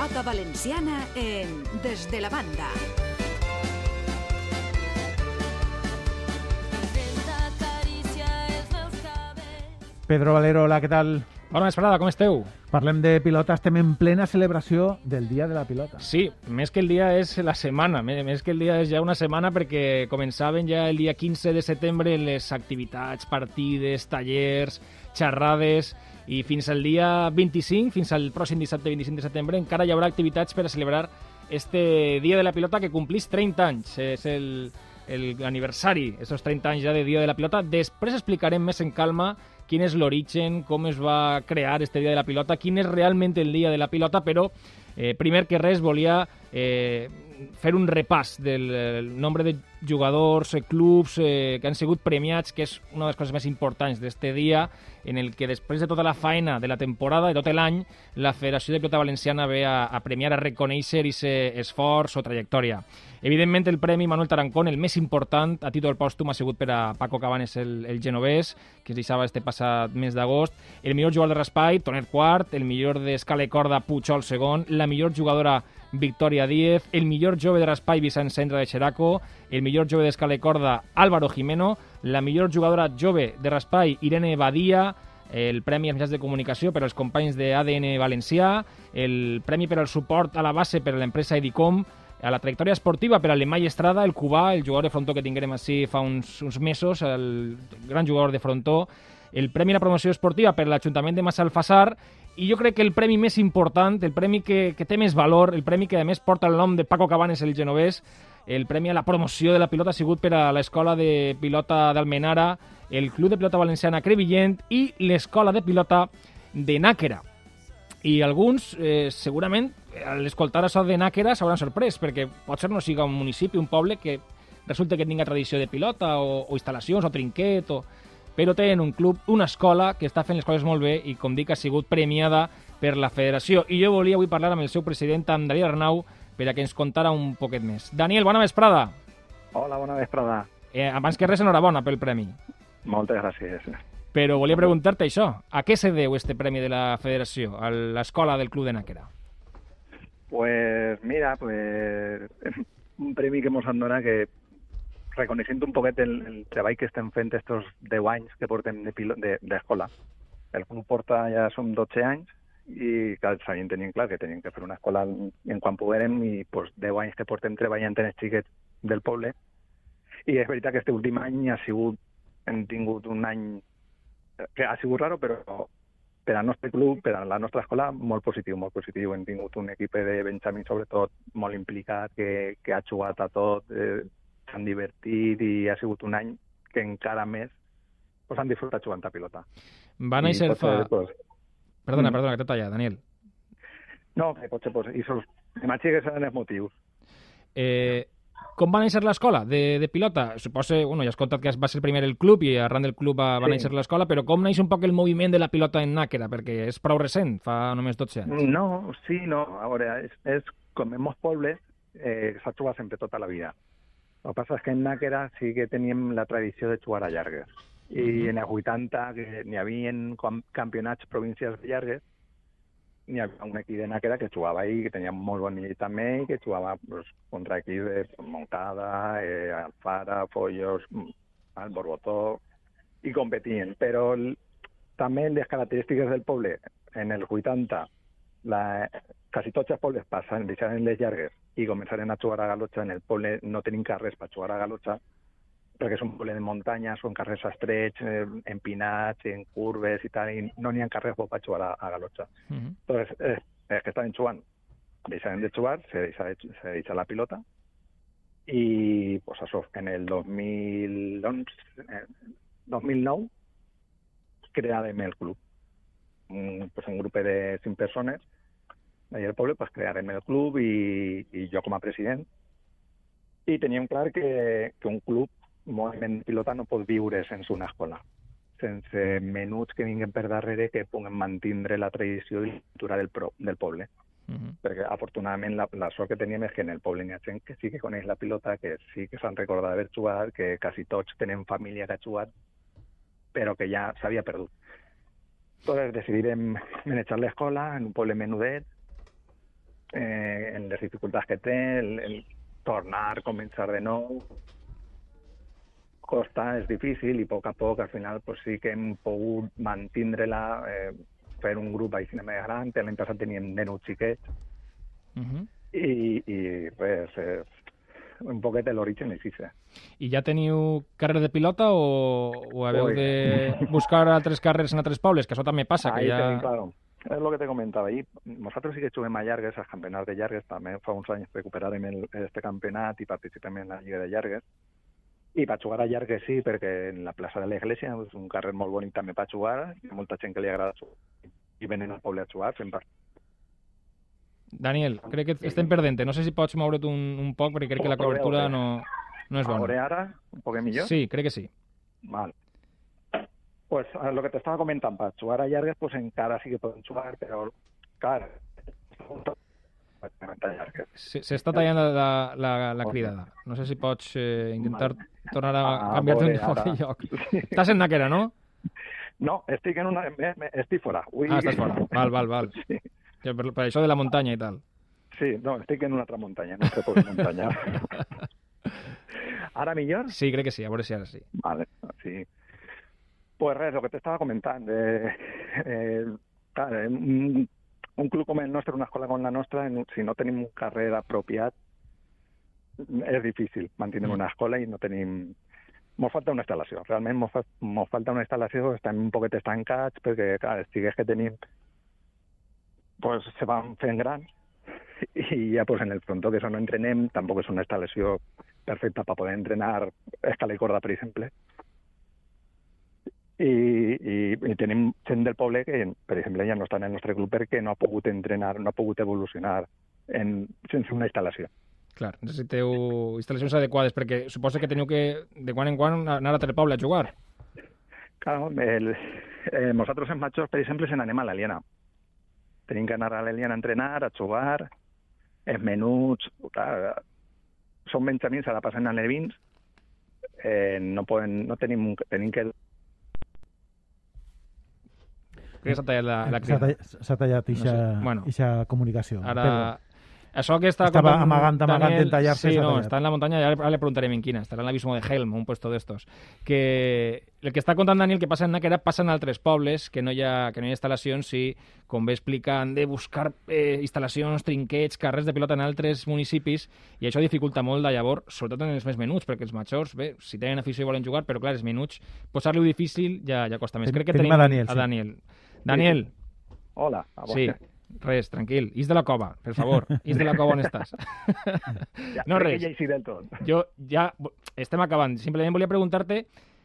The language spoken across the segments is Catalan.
pelota valenciana en Desde la Banda. Pedro Valero, hola, què tal? Bona vesprada, com esteu? Parlem de pilota, estem en plena celebració del Dia de la Pilota. Sí, més que el dia és la setmana, més que el dia és ja una setmana perquè començaven ja el dia 15 de setembre les activitats, partides, tallers, xerrades i fins al dia 25, fins al pròxim dissabte 25 de setembre, encara hi haurà activitats per a celebrar este Dia de la Pilota que complís 30 anys. És el, l'aniversari, aquests 30 anys ja de Dia de la Pilota. Després explicarem més en calma quin és l'origen, com es va crear este Dia de la Pilota, quin és realment el Dia de la Pilota, però eh, primer que res volia eh, fer un repàs del nombre de jugadors, eh, clubs eh, que han sigut premiats, que és una de les coses més importants d'este dia, en el que després de tota la feina de la temporada, de tot l'any, la Federació de Pilota Valenciana ve a, a premiar, a reconèixer aquest esforç o trajectòria. Evidentment, el Premi Manuel Tarancón, el més important, a títol pòstum, ha sigut per a Paco Cabanes, el, el genovès, que es deixava este passat mes d'agost. El millor jugador de raspall, Tonet Quart, el millor d'escala i corda, Puigol segon, la millor jugadora Victoria Díez, el millor jove de raspall, Vicent Sendra de Xeraco, el millor jove d'escala corda, Álvaro Jimeno, la millor jugadora jove de raspall, Irene Badia, el Premi als mitjans de comunicació per als companys de ADN Valencià, el Premi per al suport a la base per a l'empresa Edicom, a la trajectòria esportiva per a l'Emai Estrada, el cubà, el jugador de frontó que tinguérem així fa uns, uns mesos, el gran jugador de frontó, el Premi a la Promoció Esportiva per l'Ajuntament de Massalfassar i jo crec que el premi més important, el premi que, que té més valor, el premi que a més porta el nom de Paco Cabanes, el genovès, el premi a la promoció de la pilota ha sigut per a l'Escola de Pilota d'Almenara, el Club de Pilota Valenciana Crevillent i l'Escola de Pilota de Nàquera. I alguns, eh, segurament, a l'escoltar això de Nàquera s'hauran sorprès, perquè potser no siga un municipi, un poble que resulta que tinga tradició de pilota o, o instal·lacions o trinquet, o... però tenen un club, una escola que està fent les coses molt bé i, com dic, ha sigut premiada per la federació. I jo volia avui parlar amb el seu president, amb Daniel Arnau, per a que ens contara un poquet més. Daniel, bona vesprada. Hola, bona vesprada. Eh, abans que res, enhorabona pel premi. Moltes gràcies. Però volia preguntar-te això. A què se deu este premi de la federació, a l'escola del Club de Nàquera? Pues mira, pues un premi que ens han donat que reconeixent un poquet el, el treball que estem fent estos 10 anys que portem d'escola. De, de el club porta ja som 12 anys i que sabien tenint clar que tenien que fer una escola en quan poguérem i pues, 10 anys que portem treballant en els xiquets del poble i és veritat que este últim any ha sigut hem tingut un any que ha sigut raro però per al nostre club, per a la nostra escola, molt positiu, molt positiu. Hem tingut un equip de Benjamí, sobretot, molt implicat, que, que ha jugat a tot, eh, s'han divertit i ha sigut un any que encara més pues, han disfrutat jugant a pilota. Va néixer fa... Pues, perdona, mm. perdona, que t'he tallat, Daniel. No, que potser, pues, i sos... M'imagino que seran els motius. Eh, com va néixer l'escola de, de pilota? Suposo, bueno, ja has contat que va ser primer el club i arran del club va, va sí. néixer l'escola, però com neix un poc el moviment de la pilota en Nàquera? Perquè és prou recent, fa només 12 anys. No, sí, no. A veure, és, és com en molts pobles eh, s'ha jugat sempre tota la vida. El que passa és que en Nàquera sí que teníem la tradició de jugar a llargues. I uh -huh. en els 80 que n'hi havia campionats províncies de llargues, n'hi havia un equip de Nàquera que jugava ahí, que tenia molt bon nivell també, i que jugava pues, contra equips de Moncada, eh, Alfara, Follos, el Borbotó, i competien. Però el, també les característiques del poble, en el 80, la, quasi tots els pobles passen, deixaren les llargues i començaren a jugar a galotxa. En el poble no tenim carrers per jugar a galotxa, perquè és un poble de muntanya, són carrers estrets, eh, empinats, en curves i tal, i no n'hi ha carrers per jugar a, a galotxa. Uh -huh. Entonces, eh, els que estaven jugant deixaren de jugar, se deixa, se deixa la pilota, i pues això, en el 2011, eh, 2009 crearem el club. Un, pues un grup de cinc persones d'allà del poble, pues crearem el club i, i jo com a president. I teníem clar que, que un club moviment pilota no pot viure sense una escola, sense menuts que vinguin per darrere que puguen mantindre la tradició i la cultura del, pro, del poble. Uh -huh. Perquè, afortunadament, la, la sort que teníem és que en el poble n'hi ha gent que sí que coneix la pilota, que sí que s'han recordat d'haver jugat, que quasi tots tenen família que ha jugat, però que ja s'havia perdut. Entonces decidírem manejar l'escola en un poble menudet, eh, en les dificultats que té, el, el tornar, començar de nou, costa, és difícil i a poc a poc al final pues, sí que hem pogut mantindre-la, eh, fer un grup així més gran, l'any passat teníem nenos xiquets Uh -huh. i, i res, és un poquet de l'origen així. eh. I ja teniu carrer de pilota o, o haveu Ui. de buscar altres carrers en altres pobles? Que això també passa, que Ahí ja... tenim, claro. És el que te comentava ahir. Nosaltres sí que juguem a llargues, als campionats de llargues. També fa uns anys recuperarem el, este campionat i participem en la Lliga de llargues. I per jugar a llargues sí, perquè en la plaça de l'Església és un carrer molt bonic també per jugar. Hi ha molta gent que li agrada jugar i venen al poble a jugar, fent part. Daniel, crec que estem perdent. No sé si pots moure't un, un poc, perquè crec que la cobertura no, no és bona. ara, un poc millor? Sí, crec que sí. Val. Pues a lo que te estaba comentando, para jugar a llargues, pues encara sí que poden jugar, però, clar, a llargues. Se- S'està tallant la, la, la Ok. cridada. No sé si pots eh, intentar tornar a Ah, canviar-te un veure, de lloc. Estàs en Nàquera, no? No, estic en una... Estic fora. Ui. Ah, estàs fora. Val, val, val. Sí, Per, per això de la muntanya i tal. sí, no, estic en una altra muntanya, no sé per muntanya. Ara millor? Sí, crec que sí, a veure si ara sí. Vale, sí. Pues res, lo que te estaba comentando. Eh, eh, un, un club com el nostre, una escola com la en un- si no tenim un carrer apropiat, és difícil mantenir Mm. una escola i no tenim... Mos falta una instal·lació. Realment mos, fa, mos falta una instal·lació, estem un poquet estancats perquè, clar, els xiquets que tenim pues, se van fent grans i ja pues, en el frontó que això no entrenem tampoc és una instal·lació perfecta per poder entrenar escala i corda, per exemple. I, i, i tenim gent del poble que, per exemple, ja no està en el nostre club perquè no ha pogut entrenar, no ha pogut evolucionar en, sense una instal·lació. Clar, necessiteu instal·lacions adequades, perquè suposa que teniu que, de quan en quan, anar a altre poble a jugar. Claro, el, eh, nosaltres en majors, per exemple, se n'anem a l'Aliena. Tenim que anar a l'Aliena a entrenar, a jugar, els menuts, clar, són benjamins, ara passen a levins, eh, no, poden, no tenim, tenim que Crec que s'ha tallat la, la crida. s'ha tallat No ixa, sé, bueno. ixa comunicació. Ara... Però- Això que està Estava contant amagant, amagant Daniel, d'entallar-se, Sí, s'ha no, tallat. está en la montaña, ya le, ahora le preguntaré en quina, estarà en l'abismo de Helm, un puesto d'estos. Que el que està contant Daniel que passa en Nàquera passa en altres pobles, que no hi ha, que no hi ha instal·lacions i, com bé explica, han de buscar eh, instal·lacions, trinquets, carrers de pilota en altres municipis i això dificulta molt de llavors, sobretot en els més menuts, perquè els majors, bé, si tenen afició i volen jugar, però clar, els menuts, posar-li-ho difícil ja, ja costa més. Ten- Crec que tenim tenim a Daniel, A sí. Daniel. Hola, a vos. sí, res, tranquil. Is de la cova, per favor. Is de la cova on estàs. Ja, no res. que ja hi del tot. Jo ja estem acabant. Simplement volia preguntar-te,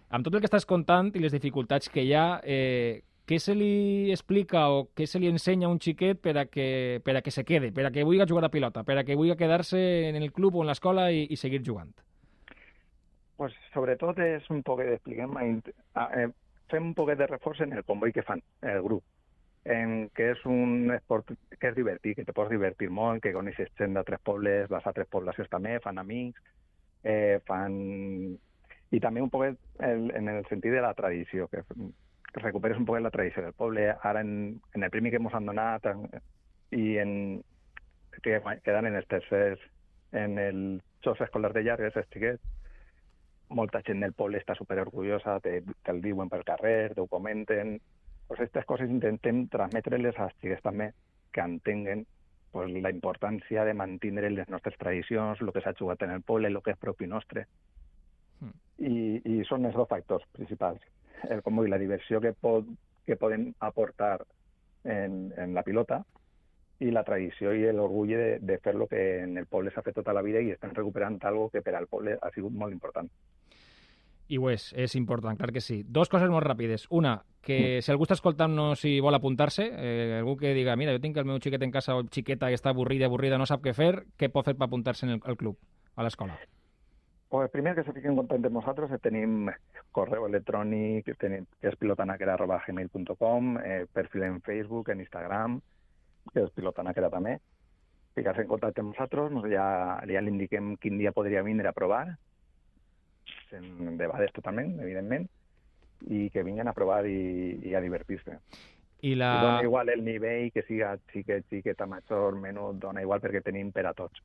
amb tot el que estàs contant i les dificultats que hi ha, eh, què se li explica o què se li ensenya a un xiquet per a que, per a que se quede, per a que vulgui jugar a pilota, per a que vulgui quedar-se en el club o en l'escola i, i seguir jugant? Pues sobretot és un poc d'expliquem, eh, fem un poquet de reforç en el comboi que fan el grup, en que és un esport que és divertit, que te pots divertir molt, que coneixes gent d'altres pobles, les altres poblacions també, fan amics, eh, fan... I també un poquet el, en el sentit de la tradició, que, recuperes un poquet la tradició del poble. Ara en, en el primer que ens han donat i en que quedan en els tercers en el Jocs Escolar de Llargues, els xiquets, molta gent del poble està super orgullosa, te, te'l diuen pel carrer, te ho comenten. Pues aquestes coses intentem transmetre-les als xiquets també, que entenguen pues, la importància de mantenir les nostres tradicions, el que s'ha jugat en el poble, el que és propi nostre. Mm. I, I són els dos factors principals. El com i la diversió que, pot, que poden aportar en, en la pilota i la tradició i l'orgull de, de fer lo que en el poble s'ha fet tota la vida i estan recuperant algo que per al poble ha sigut molt important. I ho és, és important, clar que sí. Dos coses molt ràpides. Una, que si algú està escoltant-nos i vol apuntar-se, eh, algú que diga, mira, jo tinc el meu xiquet en casa o xiqueta que està avorrida, avorrida, no sap què fer, què pot fer per apuntar-se en el, al club, a l'escola? Pues primer que se fiquen en contacte amb nosaltres, eh, tenim correu electrònic, tenim, que és pilotanaquera.gmail.com, eh, perfil en Facebook, en Instagram, que és pilotanaquera també. Ficar-se en contacte amb nosaltres, nos ja, ja li indiquem quin dia podria vindre a provar, en debades totalment, evidentment, i que vinguin a provar i, i a divertir-se. I la... I dona igual el nivell, que siga xiquet, xiqueta, major, menut, dona igual perquè tenim per a tots.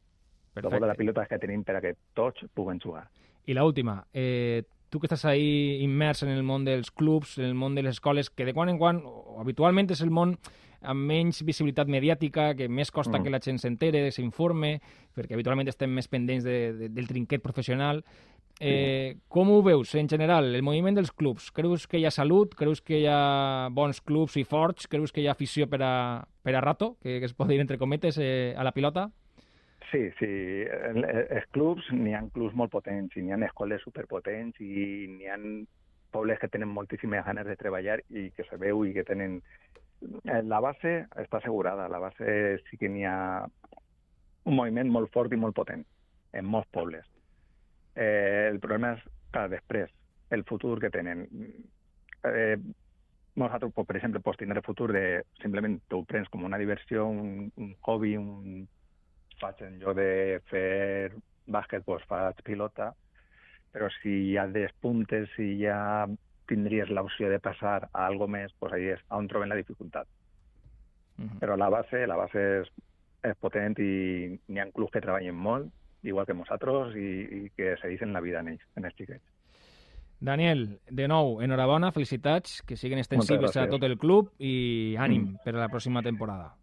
El bo de la pilota és que tenim per a que tots puguen jugar. I la última, eh, tu que estàs ahí immers en el món dels clubs, en el món de les escoles, que de quan en quan, o habitualment és el món amb menys visibilitat mediàtica, que més costa Mm. que la gent s'entere, s'informe, perquè habitualment estem més pendents de, de, del trinquet professional. Eh, com ho veus, en general, el moviment dels clubs? Creus que hi ha salut? Creus que hi ha bons clubs i forts? Creus que hi ha afició per a, per a rato, que, que es pot dir entre cometes, eh, a la pilota? Sí, sí. En- Els clubs, n'hi ha clubs molt potents i n'hi ha escoles superpotents i n'hi ha pobles que tenen moltíssimes ganes de treballar i que se veu i que tenen... Eh, La base està assegurada, la base sí que n'hi ha un moviment molt fort i molt potent en molts pobles. Eh, el problema és, clar, després, el futur que tenen. Eh, nosaltres, pues, per exemple, pots tindre futur de simplement t'ho prens com una diversió, un, un hobby, un faig en de fer bàsquet, doncs faig pilota, però si ja despuntes, si ja tindries l'opció de passar a algo més, doncs ahí és on trobem la dificultat. Uh -huh. Però la base, la base és, és potent i n'hi ha clubs que treballen molt, igual que nosaltres, i, i que se dicen la vida en ells, en els xiquets. Daniel, de nou, enhorabona, felicitats, que siguin extensibles a tot el club i ànim Mm. per a la pròxima temporada.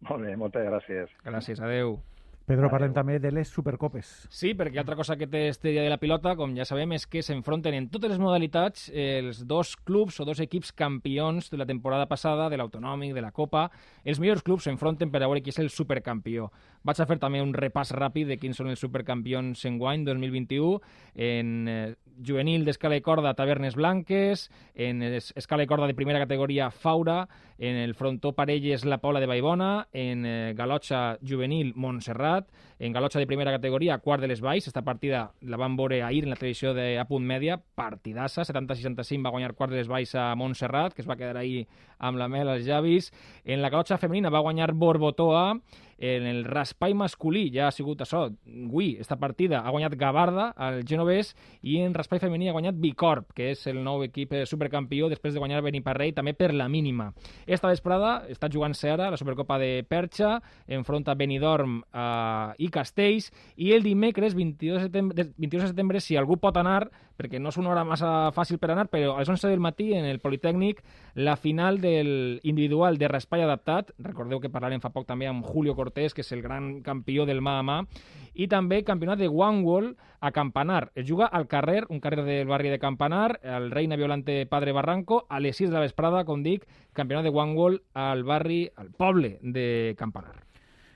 Molt bé, moltes gràcies. Gràcies, adeu. Pedro, Adeu. parlem també de les Supercopes. Sí, perquè altra cosa que té este dia de la pilota, com ja sabem, és que s'enfronten en totes les modalitats els dos clubs o dos equips campions de la temporada passada, de l'Autonòmic, de la Copa. Els millors clubs s'enfronten per a veure qui és el supercampió. Vaig a fer també un repàs ràpid de quins són els supercampions enguany 2021. En eh, juvenil d'escala i corda, Tavernes Blanques, en es- escala i corda de primera categoria, Faura, en el frontó parelles, la Paula de Baibona, en eh, galotxa juvenil, Montserrat, en galotxa de primera categoria, quart de les Valls, esta partida la van veure ahir en la televisió de A Punt Mèdia, partidassa, 70-65 va guanyar quart de les Valls a Montserrat, que es va quedar ahir amb la mel als llavis. En la galotxa femenina va guanyar Borbotoa, en el raspai masculí ja ha sigut això, avui, esta partida, ha guanyat Gavarda, al Genovès, i en raspai femení ha guanyat Bicorp, que és el nou equip supercampió després de guanyar Beniparrell, també per la mínima. Esta vesprada està jugant-se ara la Supercopa de Perxa, enfronta Benidorm eh, i Castells, i el dimecres 22 de setembre, 22 de setembre, si algú pot anar, perquè no és una hora massa fàcil per anar, però a les 11 del matí en el Politécnic, la final del individual de raspall adaptat, recordeu que parlarem fa poc també amb Julio Cortés, que és el gran campió del mà a mà, i també campionat de One Wall a Campanar. Es juga al carrer, un carrer del barri de Campanar, al Reina Violante Padre Barranco, a les 6 de la vesprada, com dic, campionat de One Wall al barri, al poble de Campanar.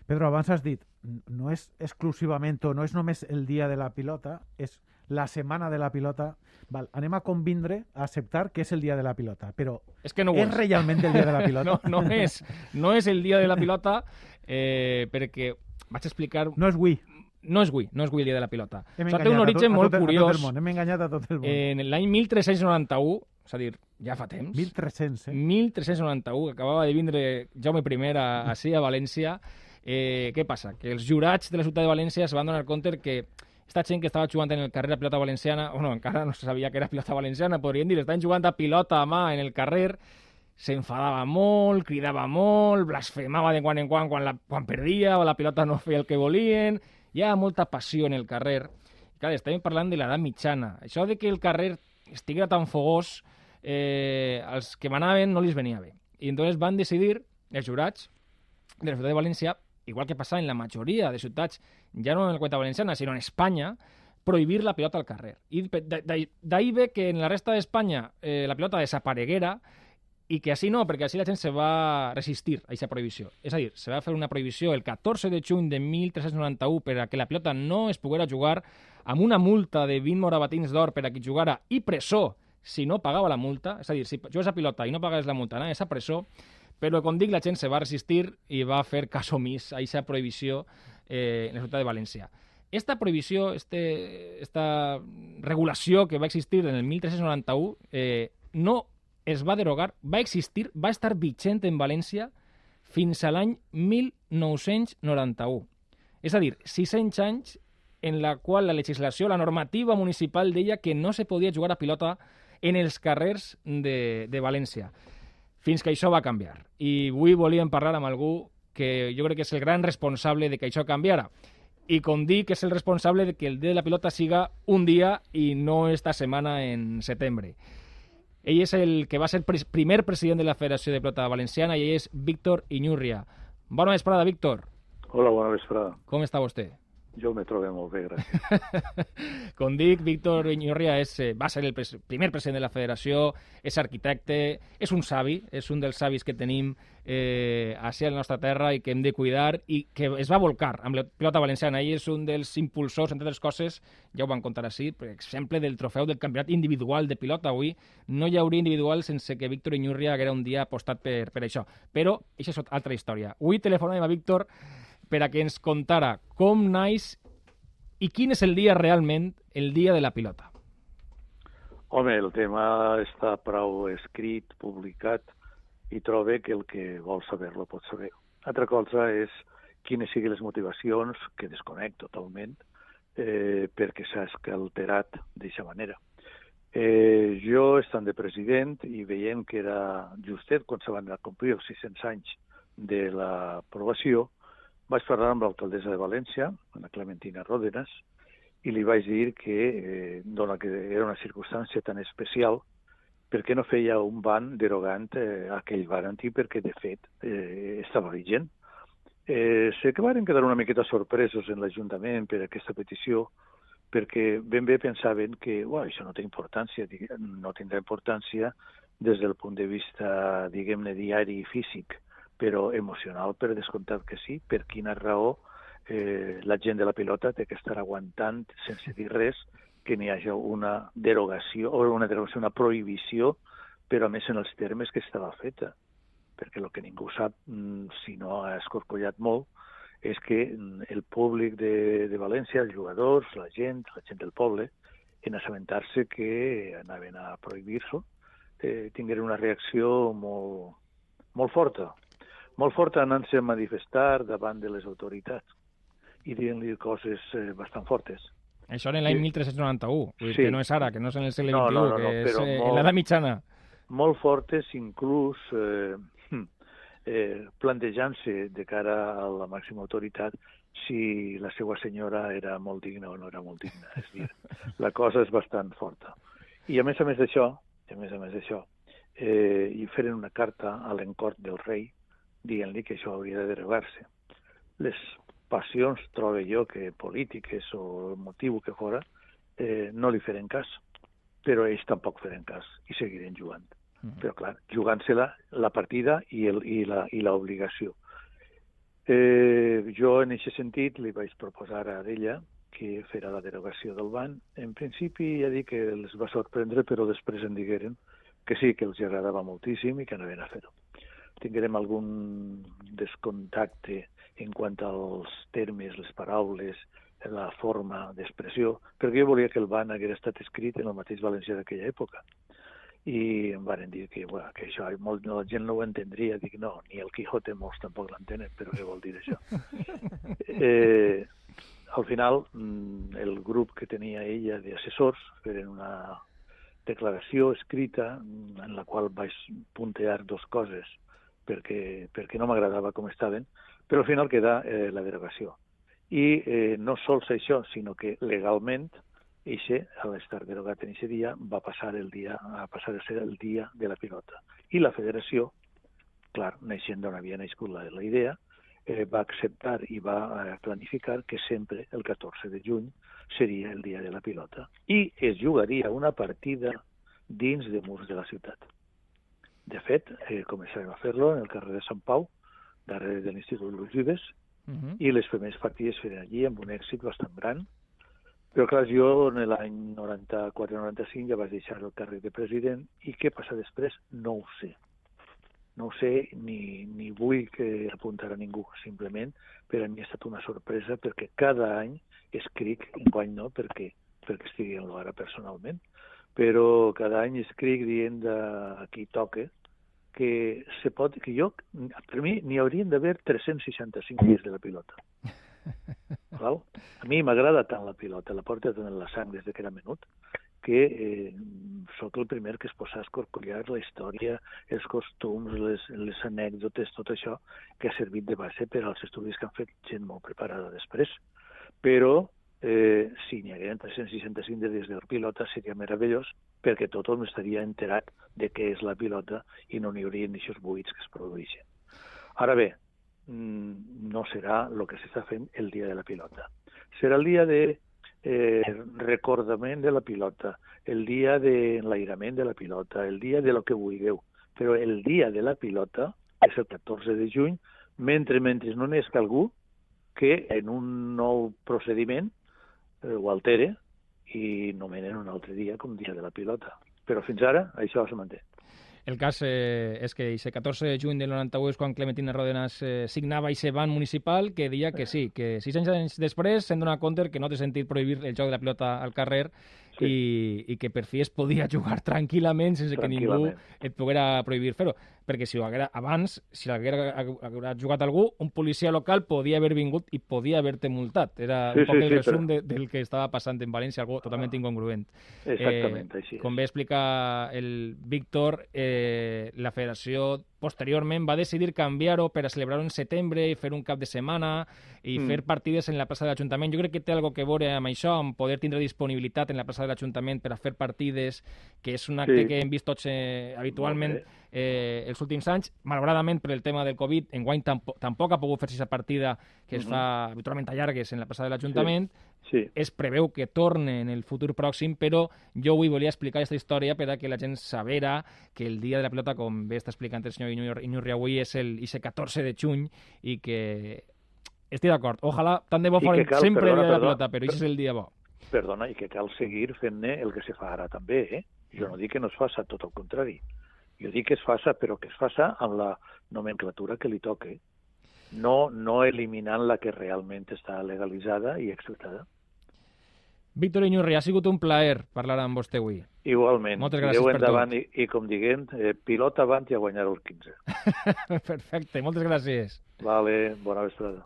Pedro, abans has dit, no és exclusivament o no és només el dia de la pilota, és la setmana de la pilota. Val, anem a convindre, a acceptar que és el dia de la pilota, però És que no ho és realment el dia de la pilota? No, no és, no és el dia de la pilota eh, perquè vaig explicar... no és avui. No és avui, no és avui el dia de la pilota. Hem sigui, té un a origen tot, a molt tot, A curiós. tot el món, hem enganyat a tot el món. En l'any 1391, és a dir, ja fa temps, 1.300, eh? 1391, que acabava de vindre Jaume I a, així a València, eh, què passa? Que els jurats de la ciutat de València se van donar compte que esta gent que estava jugant en el carrer a pilota valenciana, bueno, encara no se sabia que era pilota valenciana, podríem dir, estaven jugant a pilota a mà en el carrer, s'enfadava molt, cridava molt, blasfemava de quan en quan quan, la, quan perdia o la pilota no feia el que volien, hi ha molta passió en el carrer. I clar, estàvem parlant de l'edat mitjana. Això de que el carrer estiguera tan fogós, eh, als que manaven no li venia bé. I entonces van decidir, els jurats de la ciutat de València, igual que passa en la majoria de ciutats, ja no en la cuenta valenciana, sinó en Espanya, prohibir la pilota al carrer. I d'ahí ve que en la resta d'Espanya eh, la pilota desapareguera i que així no, perquè així la gent se va resistir a aquesta prohibició. És a dir, se va fer una prohibició el 14 de juny de 1391 per a que la pilota no es poguera jugar amb una multa de 20 morabatins d'or per a qui jugara i presó si no pagava la multa. És a dir, si jugues a pilota i no pagaves la multa, anaves a presó, però, com dic, la gent se va resistir i va fer cas omís a aquesta prohibició eh, en la ciutat de València. Esta prohibició, este, esta regulació que va existir en el 1391, eh, no es va derogar, va existir, va estar vigent en València fins a l'any 1991. És a dir, 600 anys en la qual la legislació, la normativa municipal deia que no se podia jugar a pilota en els carrers de, de València. fins que això va canviar. I avui volíem parlar amb algú que jo crec que és el gran responsable de que això canviara. I com dic, és el responsable de que el dia de la pilota siga un dia i no esta setmana en setembre. Ell és el que va ser el primer president de la Federació de Pilota Valenciana i ell és Víctor Iñurria. Bona vesprada, Víctor. Hola, bona vesprada. Com està vostè? Jo me trobo molt bé, gràcies. Com dic, Víctor Iñurria és, eh, va ser el pres primer president de la federació, és arquitecte, és un savi, és un dels savis que tenim eh, a la nostra terra i que hem de cuidar i que es va volcar amb la pilota valenciana. Ell és un dels impulsors, entre altres coses, ja ho van contar així, per exemple, del trofeu del campionat individual de pilota avui. No hi hauria individual sense que Víctor Iñurria haguera un dia apostat per, per això. Però això és altra història. Avui telefonem a Víctor per a que ens contara com naix i quin és el dia realment, el dia de la pilota. Home, el tema està prou escrit, publicat, i trobe que el que vol saber-lo pot saber. Altra cosa és quines siguin les motivacions, que desconec totalment, eh, perquè s'ha alterat d'aquesta manera. Eh, jo, estant de president i veient que era justet quan se van complir els 600 anys de l'aprovació, vaig parlar amb l'alcaldessa de València, la Clementina Ródenas, i li vaig dir que, eh, dona que era una circumstància tan especial, per què no feia un ban derogant eh, aquell ban antic, perquè, de fet, eh, estava vigent. Eh, sé que van quedar una miqueta sorpresos en l'Ajuntament per aquesta petició, perquè ben bé pensaven que això no té importància, no tindrà importància des del punt de vista, diguem-ne, diari i físic però emocional per descomptat que sí. Per quina raó eh, la gent de la pilota té que estar aguantant sense dir res que n'hi hagi una derogació o una derogació, una prohibició, però a més en els termes que estava feta. Perquè el que ningú sap, mm, si no ha escorcollat molt, és que mm, el públic de, de València, els jugadors, la gent, la gent del poble, en assabentar-se que anaven a prohibir-s'ho, eh, tingueren una reacció molt, molt forta, molt fort anant-se a manifestar davant de les autoritats i dient-li coses eh, bastant fortes. Això en l'any sí. 1391, vull dir sí. que no és ara, que no és en el segle XXI, no, no, no, que és eh, molt, en l'edat mitjana. Molt fortes, inclús eh, eh, plantejant-se de cara a la màxima autoritat si la seva senyora era molt digna o no era molt digna. És dir, la cosa és bastant forta. I a més a més d'això, a més a més d'això, eh, i feren una carta a l'encort del rei, dient-li que això hauria de derogar-se. Les passions, trobo jo, que polítiques o el motiu que fora, eh, no li feren cas, però ells tampoc feren cas i seguiren jugant. Mm -hmm. Però, clar, jugant-se-la la partida i, el, i, la, i l'obligació. Eh, jo, en aquest sentit, li vaig proposar a ella que fera la derogació del ban. En principi, ja dic que els va sorprendre, però després em digueren que sí, que els agradava moltíssim i que anaven a fer-ho tinguem algun descontacte en quant als termes, les paraules, la forma d'expressió, perquè jo volia que el ban hagués estat escrit en el mateix valencià d'aquella època. I em van dir que, bueno, que això molt, la gent no ho entendria. Dic, no, ni el Quijote molts tampoc l'entenen, però què vol dir això? eh, al final, mm, el grup que tenia ella d'assessors feren una declaració escrita en la qual vaig puntear dos coses perquè, perquè no m'agradava com estaven, però al final queda eh, la derogació. I eh, no sols això, sinó que legalment Eixe, a l'estar derogat en aquest dia, va passar el dia a passar a ser el dia de la pilota. I la federació, clar, naixent d'on havia nascut la, la idea, eh, va acceptar i va eh, planificar que sempre el 14 de juny seria el dia de la pilota. I es jugaria una partida dins de murs de la ciutat. De fet, eh, començarem a fer-lo en el carrer de Sant Pau, darrere de l'Institut Luis Vives, uh mhm. -huh. i les primeres partides feren allí amb un èxit bastant gran. Però, clar, jo en l'any 94-95 ja vaig deixar el carrer de president i què passa després no ho sé. No ho sé ni, ni vull que apuntar a ningú, simplement per a mi ha estat una sorpresa perquè cada any escric, enguany no, perquè, perquè estigui en l'hora personalment, però cada any escric dient de qui toca que se pot, que jo, per mi, n'hi haurien d'haver 365 dies de la pilota. Val? A mi m'agrada tant la pilota, la porta tant en la sang des de que era menut, que eh, sóc el primer que es posa a escorcollar la història, els costums, les, les anècdotes, tot això que ha servit de base per als estudis que han fet gent molt preparada després. Però eh, si n'hi hagueren 365 dies de pilota seria meravellós perquè tothom estaria enterat de què és la pilota i no n'hi haurien aquests buits que es produeixen. Ara bé, mm, no serà el que s'està fent el dia de la pilota. Serà el dia de eh, recordament de la pilota, el dia de l'enlairament de la pilota, el dia de lo que vulgueu. Però el dia de la pilota és el 14 de juny, mentre mentre no n'és algú que en un nou procediment eh, ho altere i nomenen un altre dia com dia de la pilota. Però fins ara això se manté. El cas eh, és que el 14 de juny del 91 és quan Clementina Rodenas eh, signava aquest ban municipal que deia que sí, que sis anys després se'n dona compte que no té sentit prohibir el joc de la pilota al carrer sí. i, i que per fi es podia jugar tranquil·lament sense que ningú et poguera prohibir fer-ho perquè si ho haguera abans, si l'haguera jugat algú, un policia local podia haver vingut i podia haver-te multat. Era sí, un poc sí, el sí, resum però... de, del que estava passant en València, algo totalment ah. incongruent. Exactament, eh, així. Com bé explica el Víctor, eh, la federació posteriorment va decidir canviar-ho per a celebrar-ho en setembre i fer un cap de setmana i mm. fer partides en la plaça de l'Ajuntament. Jo crec que té algo que veure amb això, amb poder tindre disponibilitat en la plaça de l'Ajuntament per a fer partides, que és un acte sí. que hem vist tots eh, habitualment eh, els últims anys. Malauradament, per el tema del Covid, enguany tampoc, tampoc ha pogut fer-se aquesta partida que es uh -huh. fa habitualment a llargues en la plaça de l'Ajuntament. Sí. Sí. Es preveu que torne en el futur pròxim, però jo avui volia explicar aquesta història per a que la gent sabera que el dia de la pelota, com bé està explicant el senyor Iñurri avui, és el, el 14 de juny i que estic d'acord. Ojalà tant de bo fora sempre perdona, el dia de la pelota, però això és el dia bo. Perdona, i que cal seguir fent-ne el que se fa ara també, eh? Jo no dic que no es faça, tot el contrari. Jo dic que es faça, però que es faça amb la nomenclatura que li toque, no, no eliminant la que realment està legalitzada i acceptada. Víctor Iñurri, ha sigut un plaer parlar amb vostè avui. Igualment. Moltes gràcies per endavant tot. I, i com diguem, eh, pilota avant i a guanyar el 15. Perfecte, moltes gràcies. Vale, bona vesprada.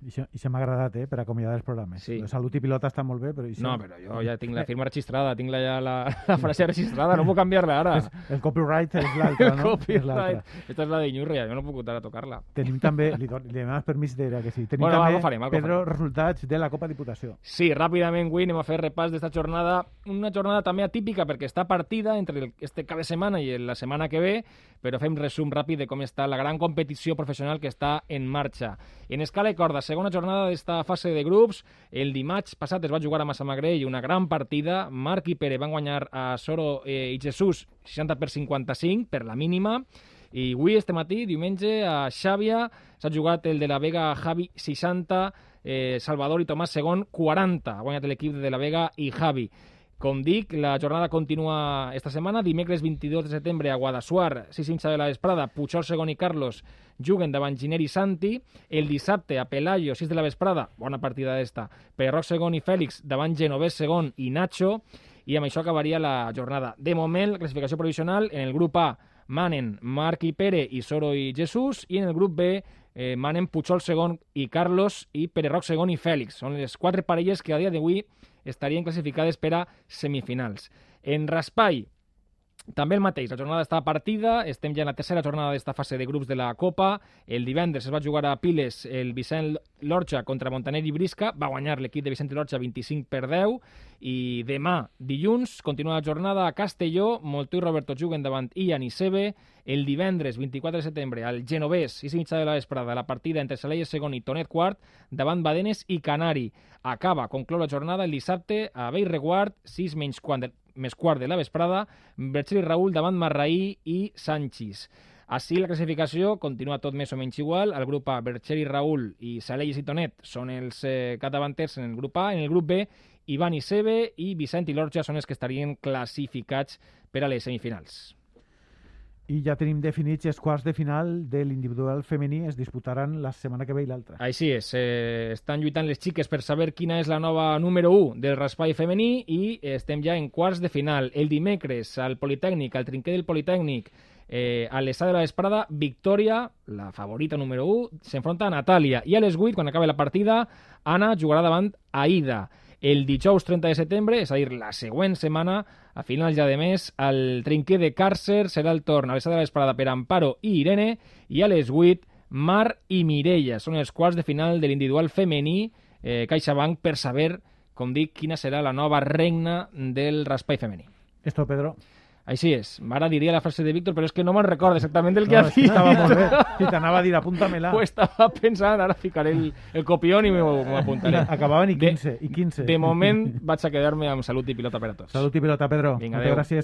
I això m'ha agradat, eh, per acomiadar els programes. Sí. La salut i pilota està molt bé, però... Això... No, però jo ja tinc la firma registrada, tinc la, ja la, la frase registrada, no puc canviar-la ara. Es, el copyright és l'altra, no? el copyright. Esta és la d'Iñurria, jo no puc ara tocar-la. Tenim també, li, li demanes permís de que sí, tenim bueno, també, farem, Pedro, farem. resultats de la Copa Diputació. Sí, ràpidament, avui anem a fer repàs d'esta jornada, una jornada també atípica perquè està partida entre el, este cap de setmana i la setmana que ve, però fem resum ràpid de com està la gran competició professional que està en marxa. En escala i corda, segona jornada d'esta fase de grups. El dimarts passat es va jugar a Massamagrell una gran partida. Marc i Pere van guanyar a Soro eh, i Jesús 60 per 55 per la mínima. I avui, este matí, diumenge, a Xàbia s'ha jugat el de la Vega Javi 60, eh, Salvador i Tomàs segon 40. Ha guanyat l'equip de la Vega i Javi. Com dic, la jornada continua esta setmana. Dimecres 22 de setembre a Guadassuar, 6 de la vesprada, Puigol segon i Carlos juguen davant Giner i Santi. El dissabte a Pelayo, 6 de la vesprada, bona partida d'esta, Perroc segon i Fèlix davant Genovès segon i Nacho. I amb això acabaria la jornada. De moment, la classificació provisional en el grup A manen Marc i Pere i Soro i Jesús i en el grup B eh, manen Puigol segon i Carlos i Pere Roc segon i Fèlix. Són les quatre parelles que a dia d'avui estarien classificades per a semifinals. En Raspai, també el mateix, la jornada està partida, estem ja en la tercera jornada d'esta fase de grups de la Copa. El divendres es va jugar a Piles el Vicent Lorja contra Montaner i Brisca, va guanyar l'equip de Vicent Lorja 25 per 10, i demà, dilluns, continua la jornada a Castelló, Moltó i Roberto juguen davant Ian i Sebe, el divendres 24 de setembre al Genovès, 6 i mitja de la vesprada, la partida entre Salella segon i Tonet quart, davant Badenes i Canari. Acaba, conclou la jornada el dissabte a Beirreguard, 6 menys quart de, més quart de la vesprada, Berger i Raül davant Marraí i Sanchis. Així la classificació continua tot més o menys igual. El grup A, Berger i Raül i Salelles i Tonet són els eh, capdavanters en el grup A. En el grup B, Ivan i Sebe i Vicent i Lorja són els que estarien classificats per a les semifinals. I ja tenim definits els quarts de final de l'individual femení, es disputaran la setmana que ve i l'altra. Així és, eh, estan lluitant les xiques per saber quina és la nova número 1 del raspall femení i estem ja en quarts de final. El dimecres al Politécnic, al trinquer del Politécnic, eh, a l'Està de la Vesprada, Victòria, la favorita número 1, s'enfronta a Natàlia. I a les 8, quan acabi la partida, Anna jugarà davant Aida. El dijous 30 de setembre, és a dir, la següent setmana, a finals ja de mes, el trinquer de Càrcer serà el torn a les de la vesprada per Amparo i Irene, i a les 8, Mar i Mireia. Són els quarts de final de l'individual femení eh, CaixaBank per saber, com dic, quina serà la nova regna del raspall femení. Esto, Pedro. Així és. Ara diria la frase de Víctor, però és que no me'n recordo exactament del que No, ha és que dit. estava molt bé. Si t'anava a dir, apúntamela. Ho estava pensant, ara ficaré el, el copión i m'ho m'ho apuntaré. Acabaven i De- 15, i 15. De moment vaig a quedar-me amb salut i pilota per a tots. Salut i pilota, Pedro. Vinga, Moltes adéu. gràcies.